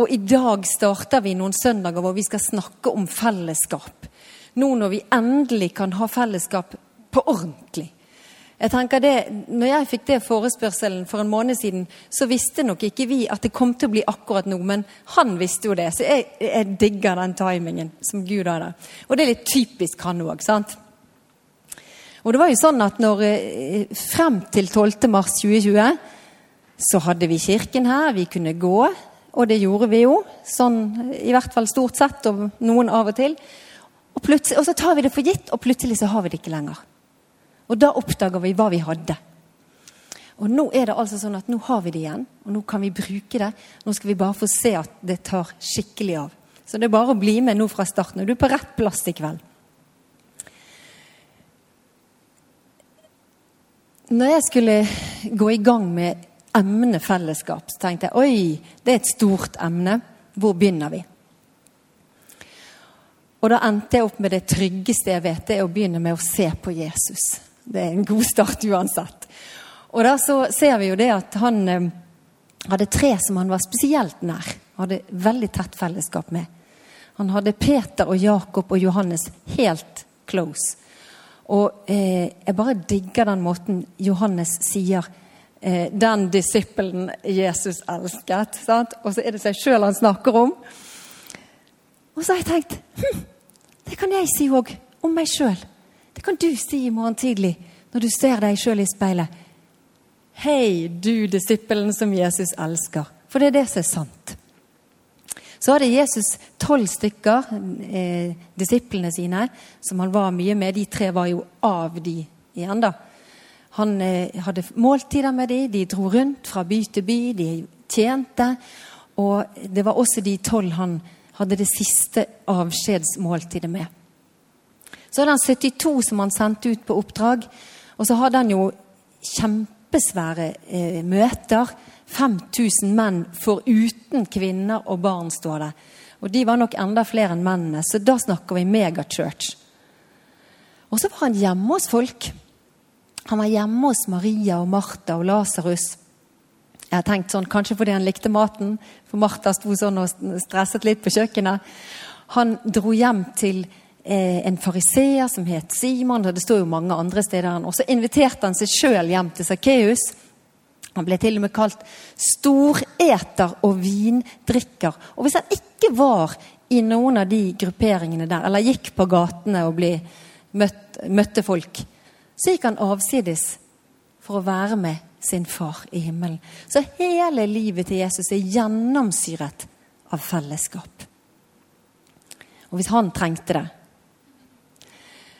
Og i dag starter vi noen søndager hvor vi skal snakke om fellesskap. Nå når vi endelig kan ha fellesskap på ordentlig. Jeg tenker det, når jeg fikk det forespørselen for en måned siden, så visste nok ikke vi at det kom til å bli akkurat nå, men han visste jo det. Så jeg, jeg digger den timingen som Gud har der. Og det er litt typisk han òg, sant? Og det var jo sånn at når, eh, Frem til 12. mars 2020 så hadde vi kirken her, vi kunne gå. Og det gjorde vi jo, sånn i hvert fall stort sett, og noen av og til. Og, og så tar vi det for gitt, og plutselig så har vi det ikke lenger. Og da oppdager vi hva vi hadde. Og nå er det altså sånn at nå har vi det igjen, og nå kan vi bruke det. Nå skal vi bare få se at det tar skikkelig av. Så det er bare å bli med nå fra starten. Du er på rett plass i kveld. Når jeg skulle gå i gang med emnet fellesskap, så tenkte jeg oi, det er et stort emne. Hvor begynner vi? Og da endte jeg opp med det tryggeste jeg vet, det er å begynne med å se på Jesus. Det er en god start uansett. Og da så ser vi jo det at han eh, hadde tre som han var spesielt nær. Hadde veldig tett fellesskap med. Han hadde Peter og Jakob og Johannes helt close. Og eh, jeg bare digger den måten Johannes sier 'den disippelen Jesus elsket'. Sant? Og så er det seg sjøl han snakker om. Og så har jeg tenkt hm, det kan jeg si òg om meg sjøl. Det kan du si i morgen tidlig når du ser deg sjøl i speilet. Hei, du disippelen som Jesus elsker. For det er det som er sant. Så hadde Jesus tolv stykker, eh, disiplene sine, som han var mye med. De tre var jo av de igjen, da. Han eh, hadde måltider med de, de dro rundt fra by til by, de tjente. Og det var også de tolv han hadde det siste avskjedsmåltidet med. Så hadde han 72 som han sendte ut på oppdrag. Og så hadde han jo kjempesvære eh, møter. 5000 menn foruten kvinner og barn, står det. Og de var nok enda flere enn mennene, så da snakker vi megachurch. Og så var han hjemme hos folk. Han var hjemme hos Maria og Martha og Lasarus. Jeg har tenkt sånn, Kanskje fordi han likte maten, for Martha sto sånn og stresset litt på kjøkkenet. Han dro hjem til eh, en fariseer som het Simon. og Det står jo mange andre steder. Og så inviterte han seg sjøl hjem til Sakkeus. Han ble til og med kalt storeter og vindrikker. Og hvis han ikke var i noen av de grupperingene der, eller gikk på gatene og møtt, møtte folk, så gikk han avsides for å være med sin far i himmelen. Så hele livet til Jesus er gjennomsyret av fellesskap. Og hvis han trengte det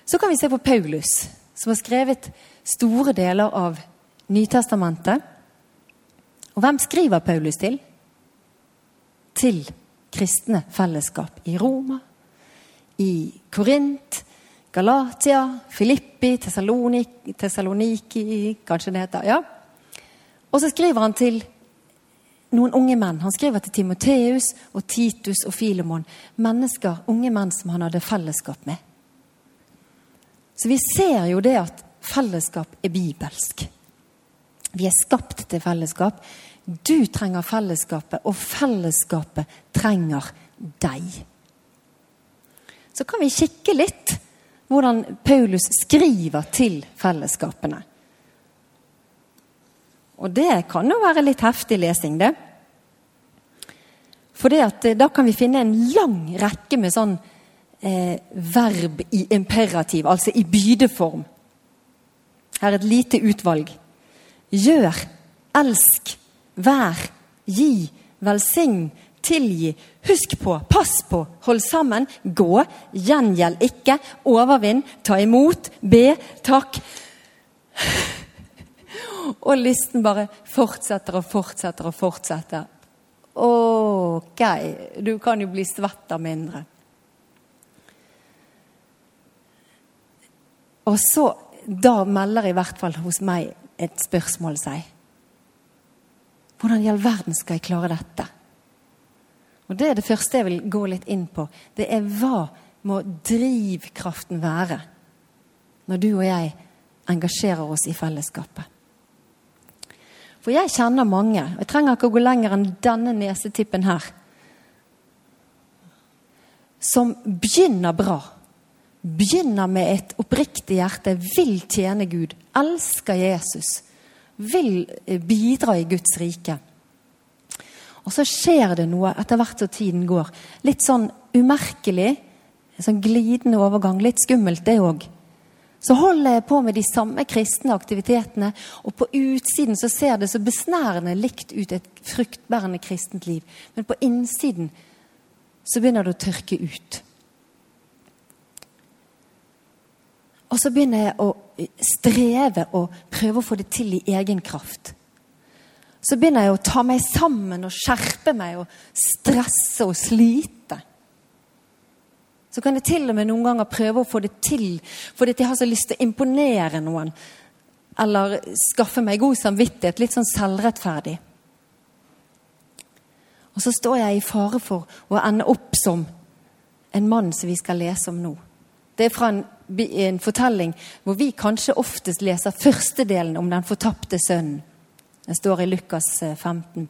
Så kan vi se på Paulus, som har skrevet store deler av Nytestamentet. Og hvem skriver Paulus til? Til kristne fellesskap i Roma, i Korint, Galatia, Filippi, Tessaloniki Kanskje det heter ja. Og så skriver han til noen unge menn. Han skriver til Timoteus og Titus og Filemon. Mennesker, unge menn som han hadde fellesskap med. Så vi ser jo det at fellesskap er bibelsk. Vi er skapt til fellesskap. Du trenger fellesskapet, og fellesskapet trenger deg. Så kan vi kikke litt hvordan Paulus skriver til fellesskapene. Og det kan jo være litt heftig lesing, det. For eh, da kan vi finne en lang rekke med sånn eh, verb i imperativ, altså i bydeform. Her er et lite utvalg. Gjør, elsk, vær, gi, velsign, tilgi, husk på, pass på, hold sammen, gå, gjengjeld ikke, overvinn, ta imot, be, takk. Og listen bare fortsetter og fortsetter og fortsetter. Ok, du kan jo bli svett av mindre. Og så, da melder i hvert fall hos meg et spørsmål seg. Hvordan i all verden skal jeg klare dette? Og Det er det første jeg vil gå litt inn på. Det er hva må drivkraften være når du og jeg engasjerer oss i fellesskapet? For jeg kjenner mange, og jeg trenger ikke å gå lenger enn denne nesetippen her, som begynner bra. Begynner med et oppriktig hjerte, vil tjene Gud, elsker Jesus, vil bidra i Guds rike. Og så skjer det noe etter hvert som tiden går. Litt sånn umerkelig. En sånn glidende overgang. Litt skummelt, det òg. Så holder jeg på med de samme kristne aktivitetene, og på utsiden så ser det så besnærende likt ut et fruktbærende kristent liv. Men på innsiden så begynner det å tørke ut. Og så begynner jeg å streve og prøve å få det til i egen kraft. Så begynner jeg å ta meg sammen og skjerpe meg og stresse og slite. Så kan jeg til og med noen ganger prøve å få det til fordi jeg har så lyst til å imponere noen. Eller skaffe meg god samvittighet. Litt sånn selvrettferdig. Og så står jeg i fare for å ende opp som en mann som vi skal lese om nå. Det er fra en, en fortelling hvor vi kanskje oftest leser første delen om den fortapte sønnen. Det står i Lukas 15. Eh,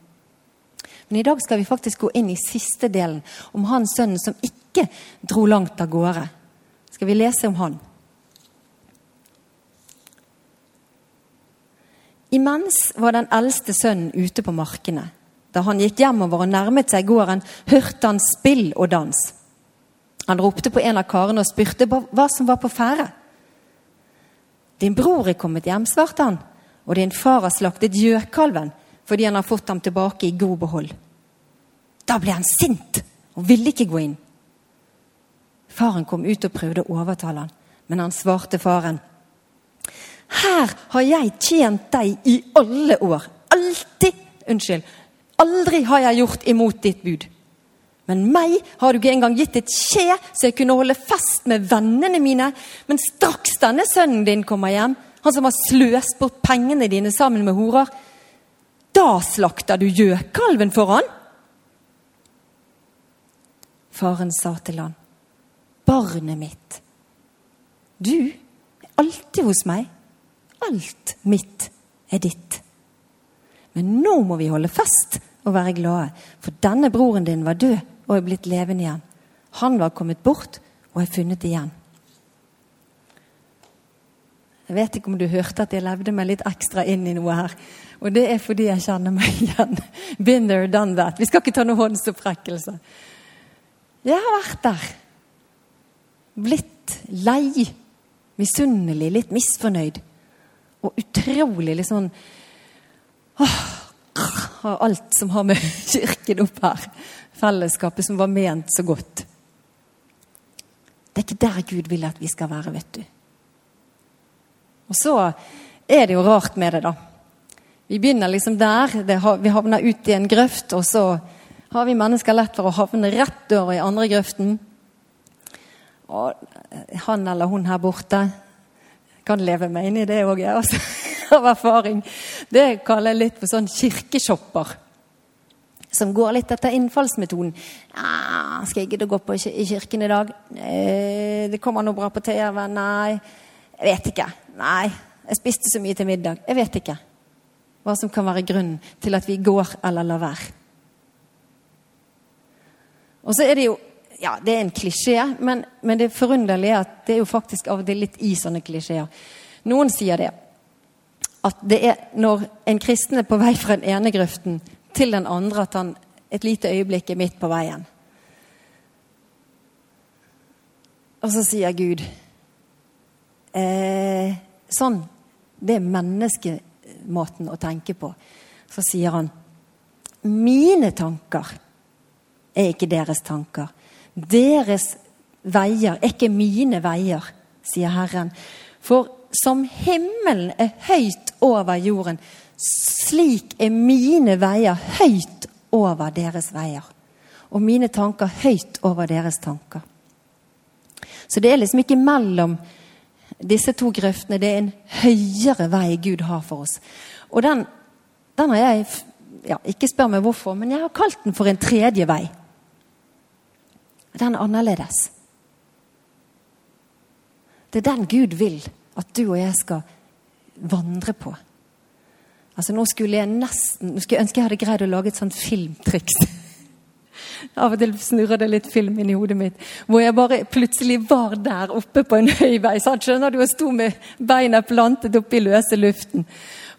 Men i dag skal vi faktisk gå inn i siste delen, om hans sønnen som ikke dro langt av gårde. Skal vi lese om han? Imens var den eldste sønnen ute på markene. Da han gikk hjemover og nærmet seg gården, hørte han spill og dans. Han ropte på en av karene og spurte hva som var på ferde. Din bror er kommet hjem, svarte han, og din far har slaktet gjøkalven fordi han har fått ham tilbake i god behold. Da ble han sint og ville ikke gå inn. Faren kom ut og prøvde å overtale han, men han svarte faren. Her har jeg tjent deg i alle år. Alltid. Unnskyld. Aldri har jeg gjort imot ditt bud. Men meg har du ikke engang gitt et skje, så jeg kunne holde fest med vennene mine. Men straks denne sønnen din kommer hjem, han som har sløst bort pengene dine sammen med horer, da slakter du gjøkalven for han? Faren sa til han, barnet mitt, du er alltid hos meg. Alt mitt er ditt. Men nå må vi holde fest og være glade, for denne broren din var død og er blitt levende igjen. Han var kommet bort og er funnet igjen. Jeg vet ikke om du hørte at jeg levde meg litt ekstra inn i noe her. Og det er fordi jeg kjenner meg igjen. Been there, done that. Vi skal ikke ta noen håndsopprekkelser. Jeg har vært der. Blitt lei. Misunnelig, litt misfornøyd. Og utrolig litt sånn åh, Alt som har med kirken opp her fellesskapet som var ment så godt. Det er ikke der Gud vil at vi skal være, vet du. Og så er det jo rart med det, da. Vi begynner liksom der. vi havner ut i en grøft, og så har vi mennesker lett for å havne rett over i andre grøften. Og han eller hun her borte kan leve meg inn i det òg, altså, av erfaring. Det kaller jeg litt for sånn kirkeshopper som går litt etter innfallsmetoden. Ja, 'Skal jeg gidde å gå på i kirken i dag?' Eh, 'Det kommer noe bra på TV.' Nei. Jeg vet ikke. Nei. Jeg spiste så mye til middag. Jeg vet ikke hva som kan være grunnen til at vi går eller lar være. Og så er det jo ja, det er en klisjé, men, men, det forunderlige er at det er jo faktisk av og til litt i sånne klisjeer. Noen sier det. At det er når en kristen er på vei fra den ene grøften til den andre at han et lite øyeblikk er midt på veien. Og så sier Gud eh, Sånn. Det er menneskemåten å tenke på. Så sier han Mine tanker er ikke deres tanker. Deres veier er ikke mine veier, sier Herren. For som himmelen er høyt over jorden, slik er mine veier høyt over deres veier. og mine tanker høyt over deres tanker. Så det er liksom ikke mellom disse to grøftene. Det er en høyere vei Gud har for oss. Og den, den har jeg ja, Ikke spør meg hvorfor, men jeg har kalt den for en tredje vei. Den er annerledes. Det er den Gud vil at du og jeg skal vandre på. Altså Nå skulle jeg nesten, nå skulle jeg ønske jeg hadde greid å lage et sånt filmtriks. Av og til snurrer det litt film inn i hodet mitt. Hvor jeg bare plutselig var der oppe på en høy vei. Sant? Skjønner du? Og sto med beina plantet oppe i løse luften.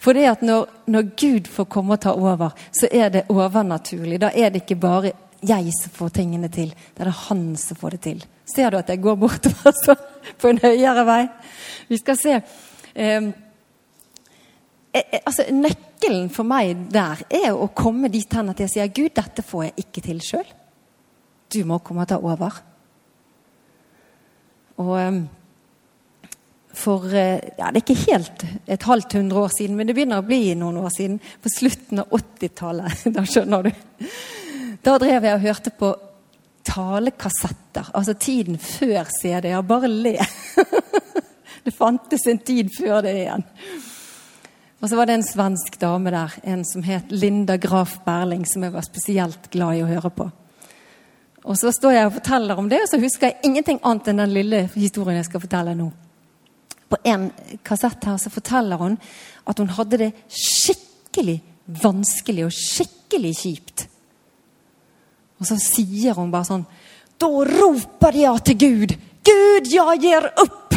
For det at når, når Gud får komme og ta over, så er det overnaturlig. Da er det ikke bare jeg som får tingene til. Da er det han som får det til. Ser du at jeg går bortover på en høyere vei? Vi skal se. Eh, altså, nøkkelen for meg der er å komme dit hen at jeg sier Gud, dette får jeg ikke til sjøl. Du må komme og ta over. Og ehm, for eh, ja, Det er ikke helt et halvt hundre år siden, men det begynner å bli noen år siden. På slutten av 80-tallet. Da skjønner du. Da drev jeg og hørte på talekassetter. Altså tiden før CD-er. bare le. Det fantes en tid før det igjen. Og så var det en svensk dame der, en som het Linda Graf Berling, som jeg var spesielt glad i å høre på. Og så står jeg og forteller om det, og så husker jeg ingenting annet enn den lille historien jeg skal fortelle nå. På en kassett her så forteller hun at hun hadde det skikkelig vanskelig og skikkelig kjipt. Og så sier hun bare sånn Da roper jeg til Gud. Gud, jeg gir opp!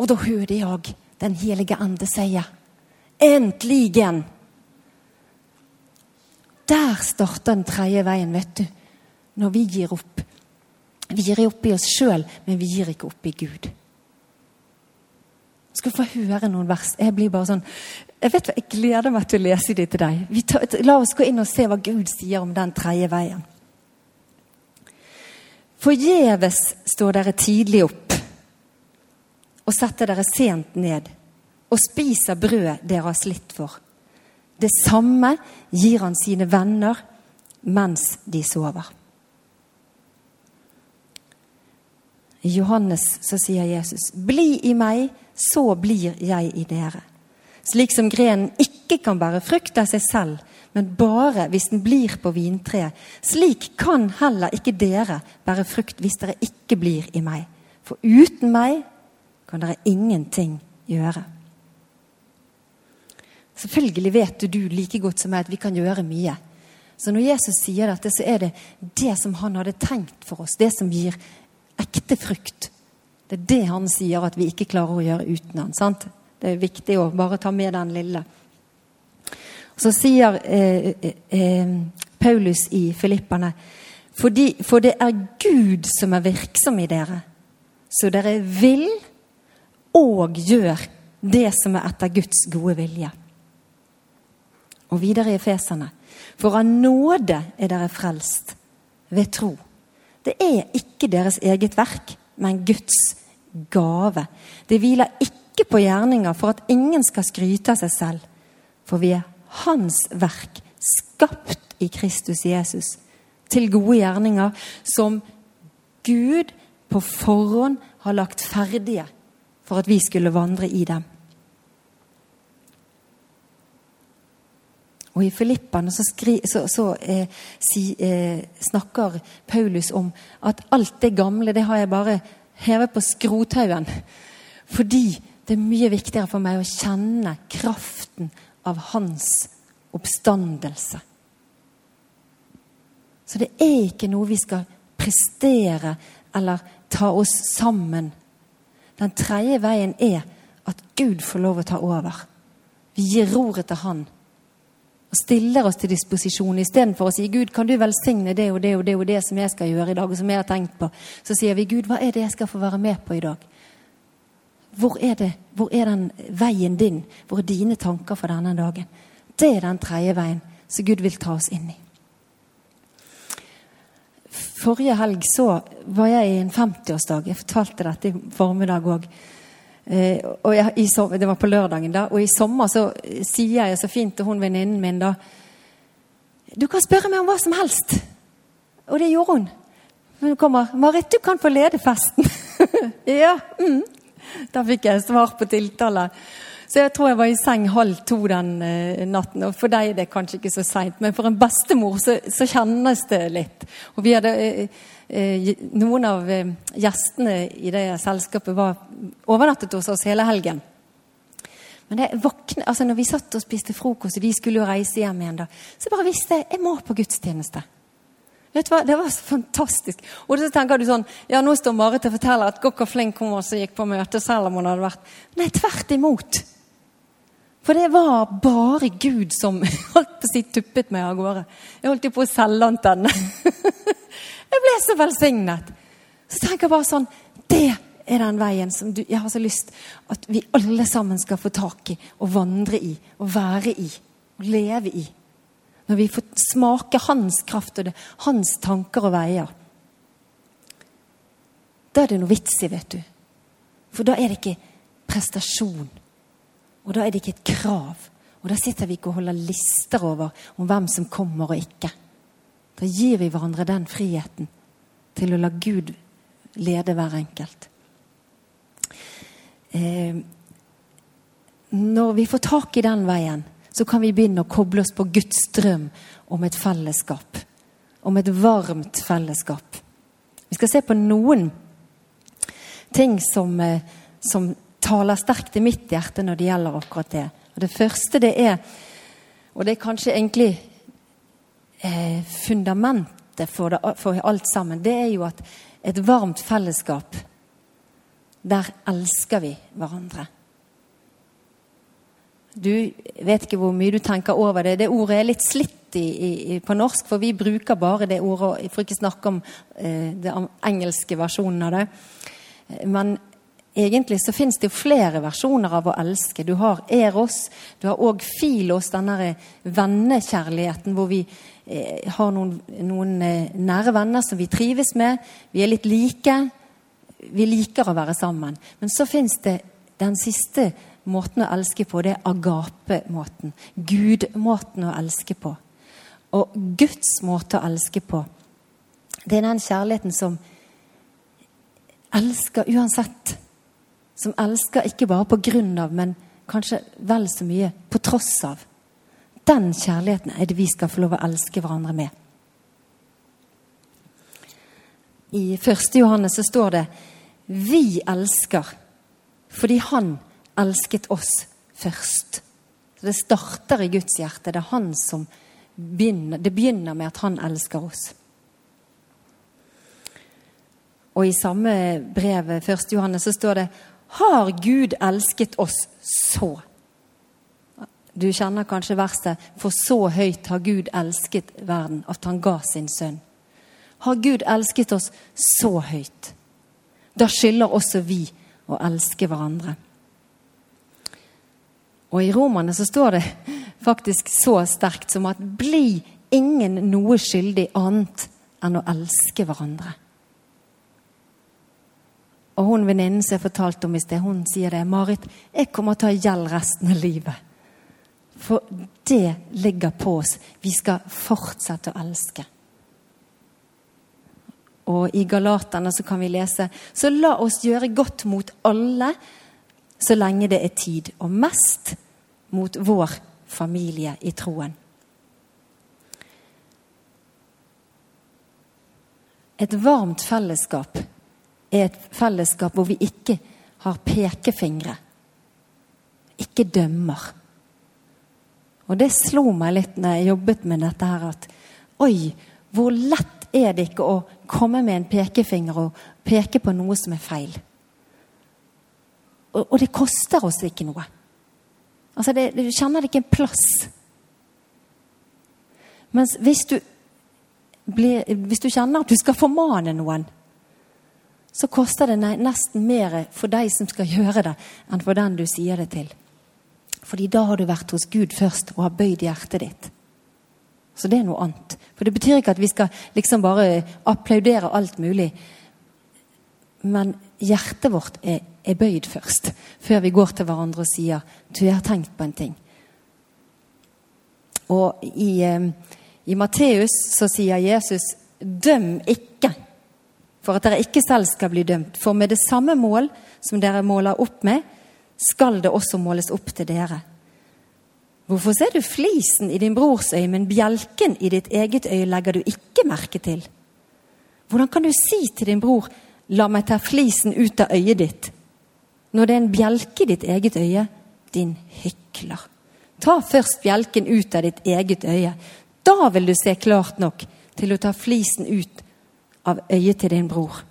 Og da hører jeg Den helige ande sier. Äntligen! Der starter den tredje veien, vet du. Når vi gir opp. Vi gir opp i oss sjøl, men vi gir ikke opp i Gud. skal få høre noen vers. Jeg blir bare sånn jeg vet hva, jeg gleder meg til å lese dem til deg. Tar, la oss gå inn og se hva Gud sier om den tredje veien. Forgjeves står dere tidlig opp og setter dere sent ned og spiser brødet dere har slitt for. Det samme gir han sine venner mens de sover. I Johannes så sier Jesus, 'Bli i meg, så blir jeg i dere' slik som grenen ikke kan bære frukt av seg selv, men bare hvis den blir på vintreet. Slik kan heller ikke dere bære frukt hvis dere ikke blir i meg. For uten meg kan dere ingenting gjøre. Selvfølgelig vet du, like godt som meg at vi kan gjøre mye. Så når Jesus sier dette, så er det det som han hadde tenkt for oss. Det som gir ekte frukt. Det er det han sier at vi ikke klarer å gjøre uten han, sant? Det er viktig å bare ta med den lille. Så sier eh, eh, Paulus i Filippene, fordi, For det er Gud som er virksom i dere, så dere vil og gjør det som er etter Guds gode vilje. Og videre i Efesene. For av nåde er dere frelst ved tro. Det er ikke deres eget verk, men Guds gave. Det hviler ikke på gjerninger for at ingen skal skryte av seg selv. For vi er Hans verk, skapt i Kristus Jesus, til gode gjerninger som Gud på forhånd har lagt ferdige for at vi skulle vandre i dem. Og I Filippene så, skri, så, så eh, si, eh, snakker Paulus om at alt det gamle det har jeg bare hevet på skrothaugen. Fordi det er mye viktigere for meg å kjenne kraften av hans oppstandelse. Så det er ikke noe vi skal prestere eller ta oss sammen. Den tredje veien er at Gud får lov å ta over. Vi gir roret til Han og stiller oss til disposisjon. Istedenfor å si Gud, kan du velsigne det og det og det og det som jeg skal gjøre i dag, og som jeg har tenkt på, så sier vi Gud, hva er det jeg skal få være med på i dag? Hvor er, det, hvor er den veien din? Hvor er dine tanker for denne dagen? Det er den tredje veien som Gud vil ta oss inn i. Forrige helg så var jeg i en 50-årsdag. Jeg fortalte dette i formiddag òg. Eh, det var på lørdagen, da. Og i sommer så sier jeg så fint til hun venninnen min da Du kan spørre meg om hva som helst. Og det gjorde hun. Hun kommer. 'Marit, du kan få lede festen.' ja. Mm. Da fikk jeg svar på tiltale. Så jeg tror jeg var i seng halv to den eh, natten. Og for deg er det kanskje ikke så seint, men for en bestemor så, så, kjennes det litt. Og vi hadde eh, eh, Noen av gjestene i det selskapet var overnattet hos oss hele helgen. Men det våkne, altså når vi satt og spiste frokost, og de skulle jo reise hjem igjen, da, så bare visste jeg jeg må på gudstjeneste. Vet du hva? Det var så fantastisk. Og så tenker du sånn Ja, nå står Marit og forteller at Gokka flink kom og gikk på møte, selv om hun hadde vært Nei, tvert imot. For det var bare Gud som holdt på å si tuppet meg av gårde. Jeg holdt jo på å selge antenne. jeg ble så velsignet. Så tenker jeg bare sånn Det er den veien som du, jeg har så lyst at vi alle sammen skal få tak i og vandre i og være i og leve i. Når vi får smake hans kraft og det, hans tanker og veier. Da er det noe vits i, vet du. For da er det ikke prestasjon. Og da er det ikke et krav. Og da sitter vi ikke og holder lister over om hvem som kommer og ikke. Da gir vi hverandre den friheten til å la Gud lede hver enkelt. Eh, når vi får tak i den veien, så kan vi begynne å koble oss på Guds drøm om et fellesskap. Om et varmt fellesskap. Vi skal se på noen ting som, eh, som taler sterkt i mitt hjerte når det gjelder akkurat det. Og Det første det er, og det er kanskje egentlig eh, fundamentet for, det, for alt sammen, det er jo at et varmt fellesskap, der elsker vi hverandre. Du vet ikke hvor mye du tenker over det. Det ordet er litt slitt i, i, på norsk, for vi bruker bare det ordet, for ikke snakke om eh, den engelske versjonen av det. Men egentlig så fins det jo flere versjoner av å elske. Du har eros, du har òg filos, denne vennekjærligheten hvor vi eh, har noen, noen eh, nære venner som vi trives med. Vi er litt like. Vi liker å være sammen. Men så fins det den siste måten å elske på, det er agape-måten. Gud-måten å elske på. Og Guds måte å elske på, det er den kjærligheten som elsker uansett. Som elsker ikke bare på grunn av, men kanskje vel så mye på tross av. Den kjærligheten er det vi skal få lov å elske hverandre med. I 1. Johannes så står det 'Vi elsker fordi Han elsket oss først. Så Det starter i Guds hjerte. Det er han som begynner, det begynner med at han elsker oss. Og i samme brev, 1. Johannes, så står det Har Gud elsket oss så? Du kjenner kanskje verset For så høyt har Gud elsket verden, at han ga sin sønn. Har Gud elsket oss så høyt? Da skylder også vi å elske hverandre. Og i Romerne så står det faktisk så sterkt som at 'bli ingen noe skyldig annet enn å elske hverandre'. Og hun venninnen som jeg fortalte om i sted, hun sier det. 'Marit, jeg kommer til å ta gjeld resten av livet.' For det ligger på oss. Vi skal fortsette å elske. Og i Galaterne så kan vi lese Så la oss gjøre godt mot alle så lenge det er tid, og mest mot vår familie i troen. Et varmt fellesskap er et fellesskap hvor vi ikke har pekefingre. Ikke dømmer. Og det slo meg litt når jeg jobbet med dette her, at oi, hvor lett er det ikke å komme med en pekefinger og peke på noe som er feil? Og, og det koster oss ikke noe. Altså, det, Du kjenner det ikke en plass. Mens hvis du, blir, hvis du kjenner at du skal formane noen, så koster det nesten mer for deg som skal gjøre det, enn for den du sier det til. Fordi da har du vært hos Gud først og har bøyd hjertet ditt. Så det er noe annet. For det betyr ikke at vi skal liksom bare applaudere alt mulig. Men hjertet vårt er, er, bøyd først, før vi går til hverandre og sier du, jeg har tenkt på en ting. Og i, eh, I Matteus så sier Jesus 'døm ikke', for at dere ikke selv skal bli dømt. For med det samme mål som dere måler opp med, skal det også måles opp til dere. Hvorfor ser du flisen i din brors øye, men bjelken i ditt eget øye legger du ikke merke til? Hvordan kan du si til din bror, la meg ta flisen ut av øyet ditt, når det er en bjelke i ditt eget øye, din hykler? Ta først bjelken ut av ditt eget øye. Da vil du se klart nok til å ta flisen ut av øyet til din bror.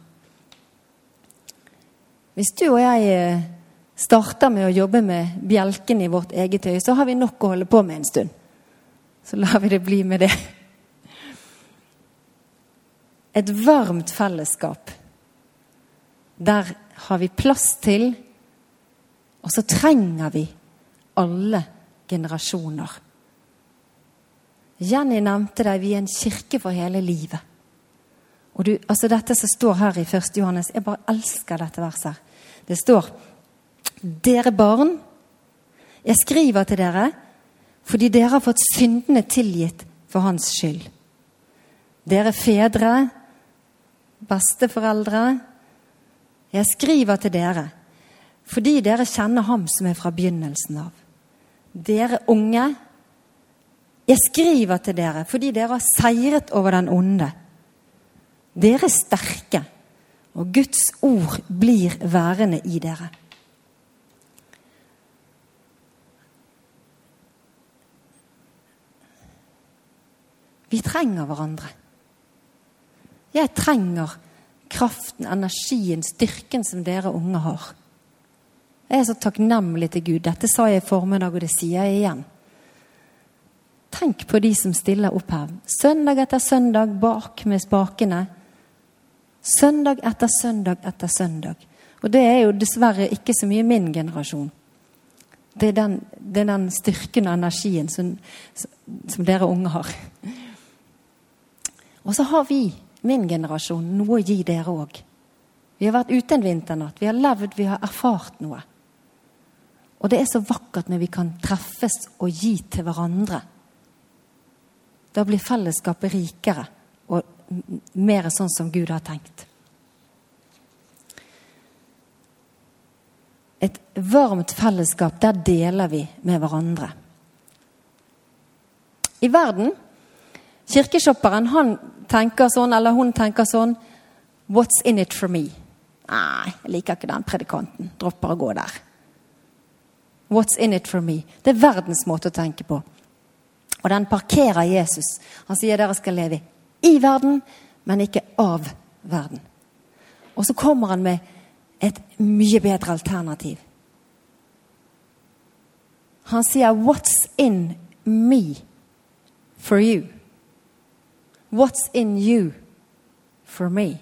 Hvis du og jeg eh, starter med å jobbe med bjelken i vårt eget øye, så har vi nok å holde på med en stund. Så lar vi det bli med det. Et varmt fellesskap. Der har vi plass til, og så trenger vi alle generasjoner. Jenny nevnte deg, vi er en kirke for hele livet. Og du, altså Dette som står her i 1. Johannes, jeg bare elsker dette verset. Det står Dere barn, jeg skriver til dere fordi dere har fått syndene tilgitt for hans skyld. Dere fedre, besteforeldre, jeg skriver til dere fordi dere kjenner ham som er fra begynnelsen av. Dere unge, jeg skriver til dere fordi dere har seiret over den onde. Dere er sterke, og Guds ord blir værende i dere. Vi trenger hverandre. Jeg trenger kraften, energien, styrken som dere unge har. Jeg er så takknemlig til Gud. Dette sa jeg i formiddag, og det sier jeg igjen. Tenk på de som stiller opp her. Søndag etter søndag bak med spakene. Søndag etter søndag etter søndag. Og det er jo dessverre ikke så mye min generasjon. Det er den, det er den styrken og energien som, som dere unge har. Og så har vi, min generasjon, noe å gi dere òg. Vi har vært ute en vinternatt. Vi har levd, vi har erfart noe. Og det er så vakkert når vi kan treffes og gi til hverandre. Da blir fellesskapet rikere og mer sånn som Gud har tenkt. Et varmt fellesskap, der deler vi med hverandre. I verden Kirkeshopperen han tenker sånn, eller hun tenker sånn What's in it for me? Nei, jeg liker ikke den predikanten. Dropper å gå der. What's in it for me? Det er verdens måte å tenke på. Og den parkerer Jesus. Han sier dere skal leve i verden, men ikke av verden. Og så kommer han med et mye bedre alternativ. Han sier 'What's in me for you'? What's in you for me?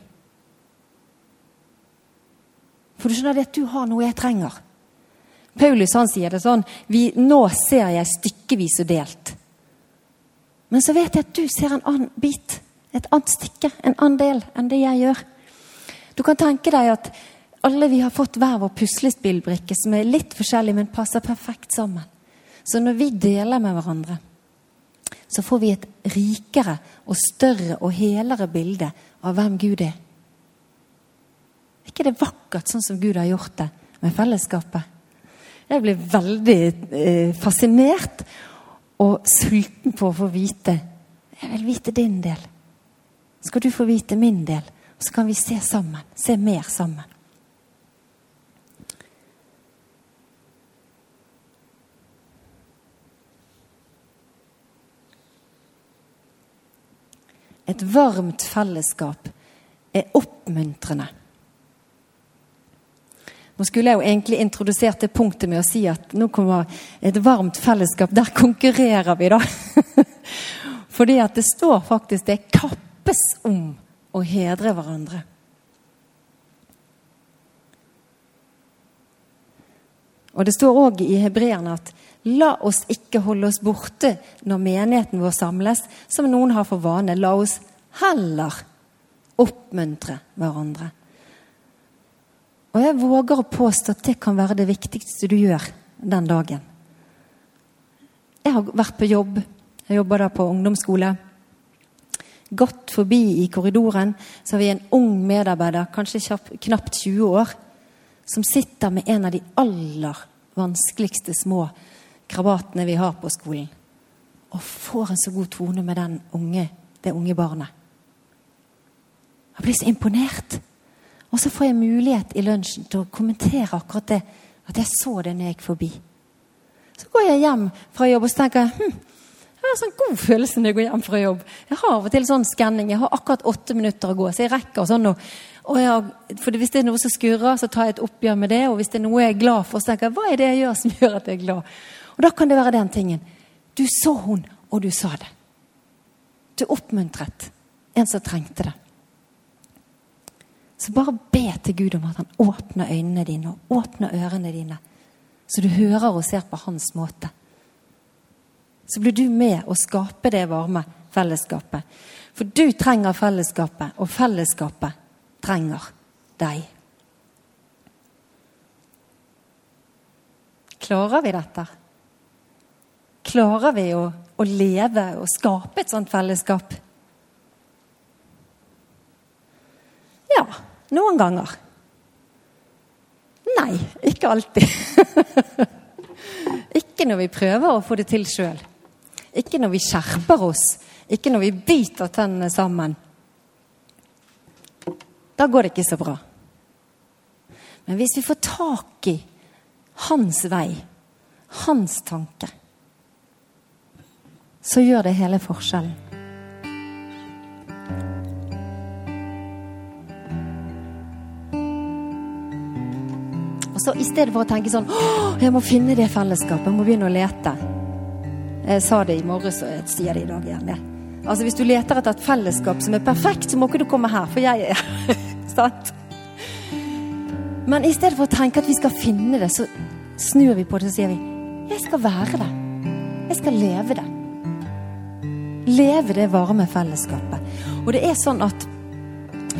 For du skjønner det at du har noe jeg trenger. Paulus han sier det sånn vi, 'Nå ser jeg stykkevis og delt'. Men så vet jeg at du ser en annen bit, et annet stykke, en annen del enn det jeg gjør. Du kan tenke deg at alle vi har fått hver vår puslespillbrikke som er litt forskjellig, men passer perfekt sammen. Så når vi deler med hverandre, så får vi et rikere og større og helere bilde av hvem Gud er. Er ikke det vakkert sånn som Gud har gjort det med fellesskapet? Jeg blir veldig eh, fascinert og sulten på å få vite Jeg vil vite din del. Skal du få vite min del? Og så kan vi se sammen. Se mer sammen. Et varmt fellesskap er oppmuntrende. Nå skulle jeg jo egentlig introdusert det punktet med å si at nå kommer et varmt fellesskap. Der konkurrerer vi, da. Fordi at det står faktisk det kappes om å hedre hverandre. Og det står òg i hebreerne at la oss ikke holde oss borte når menigheten vår samles, som noen har for vane. La oss heller oppmuntre hverandre. Og jeg våger å påstå at det kan være det viktigste du gjør den dagen. Jeg har vært på jobb. Jeg jobber da på ungdomsskole. Gått forbi i korridoren, så har vi en ung medarbeider, kanskje knapt 20 år, som sitter med en av de aller vanskeligste små krabatene vi har på skolen. Og får en så god tone med den unge, det unge barnet. Jeg blir så imponert. Og så får jeg mulighet i lunsjen til å kommentere akkurat det. At jeg så det når jeg gikk forbi. Så går jeg hjem fra jobb og tenker hm, jeg har sånn god følelse når jeg går hjem fra jobb. Jeg har av og til sånn skanning. Jeg har akkurat åtte minutter å gå, så jeg rekker sånn. Jeg, for hvis det er noe som skurrer, så tar jeg et oppgjør med det. Og hvis det er noe jeg er glad for, så tenker jeg hva er det jeg gjør som gjør at jeg er glad? Og da kan det være den tingen. Du så hun, og du sa det. Du oppmuntret en som trengte det. Så bare be til Gud om at han åpner øynene dine og åpner ørene dine, så du hører og ser på hans måte. Så blir du med å skape det varme fellesskapet. For du trenger fellesskapet, og fellesskapet trenger deg. Klarer vi dette? Klarer vi å, å leve og skape et sånt fellesskap? Ja, noen ganger. Nei, ikke alltid. ikke når vi prøver å få det til sjøl. Ikke når vi skjerper oss. Ikke når vi biter tennene sammen. Da går det ikke så bra. Men hvis vi får tak i hans vei, hans tanke, så gjør det hele forskjellen. Og så I stedet for å tenke sånn 'Å, jeg må finne det fellesskapet, jeg må begynne å lete. Jeg sa det i morges, og jeg sier det i dag igjen. Altså Hvis du leter etter et fellesskap som er perfekt, så må ikke du komme her, for jeg er Sant? Men i stedet for å tenke at vi skal finne det, så snur vi på det og sier vi, jeg skal være det. Jeg skal leve det. Leve det varme fellesskapet. Og det er sånn at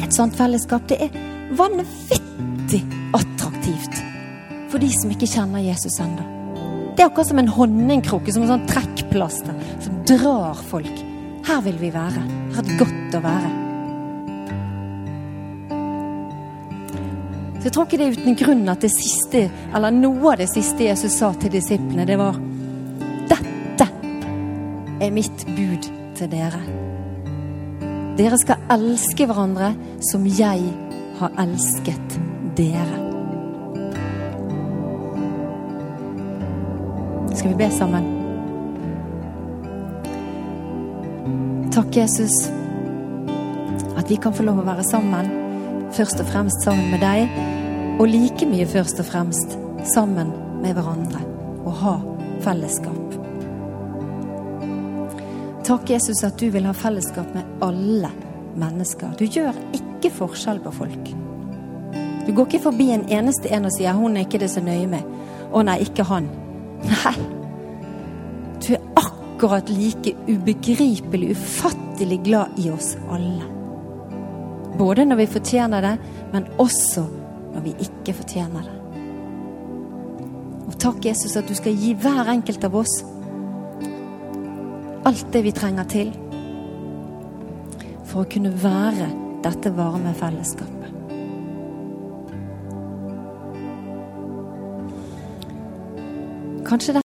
et sånt fellesskap, det er vanvittig attraktivt for de som ikke kjenner Jesus ennå. Det er akkurat som en honningkrukke, som en sånn trekkplaster som drar folk. Her vil vi være. Her er det godt å være. Så jeg tror ikke det er uten grunn at det siste, eller noe av det siste Jesus sa til disiplene, det var Dette er mitt bud til dere. Dere skal elske hverandre som jeg har elsket dere. Skal vi be sammen? Takk, Jesus, at vi kan få lov å være sammen. Først og fremst sammen med deg, og like mye først og fremst sammen med hverandre. Og ha fellesskap. Takk, Jesus, at du vil ha fellesskap med alle mennesker. Du gjør ikke forskjell på folk. Du går ikke forbi en eneste en og sier 'hun er ikke det så nøye med'. 'Å nei, ikke han'. Nei. Du er akkurat like ubegripelig, ufattelig glad i oss alle. Både når vi fortjener det, men også når vi ikke fortjener det. Og takk, Jesus, at du skal gi hver enkelt av oss alt det vi trenger til for å kunne være dette varme fellesskapet. Kanskje dette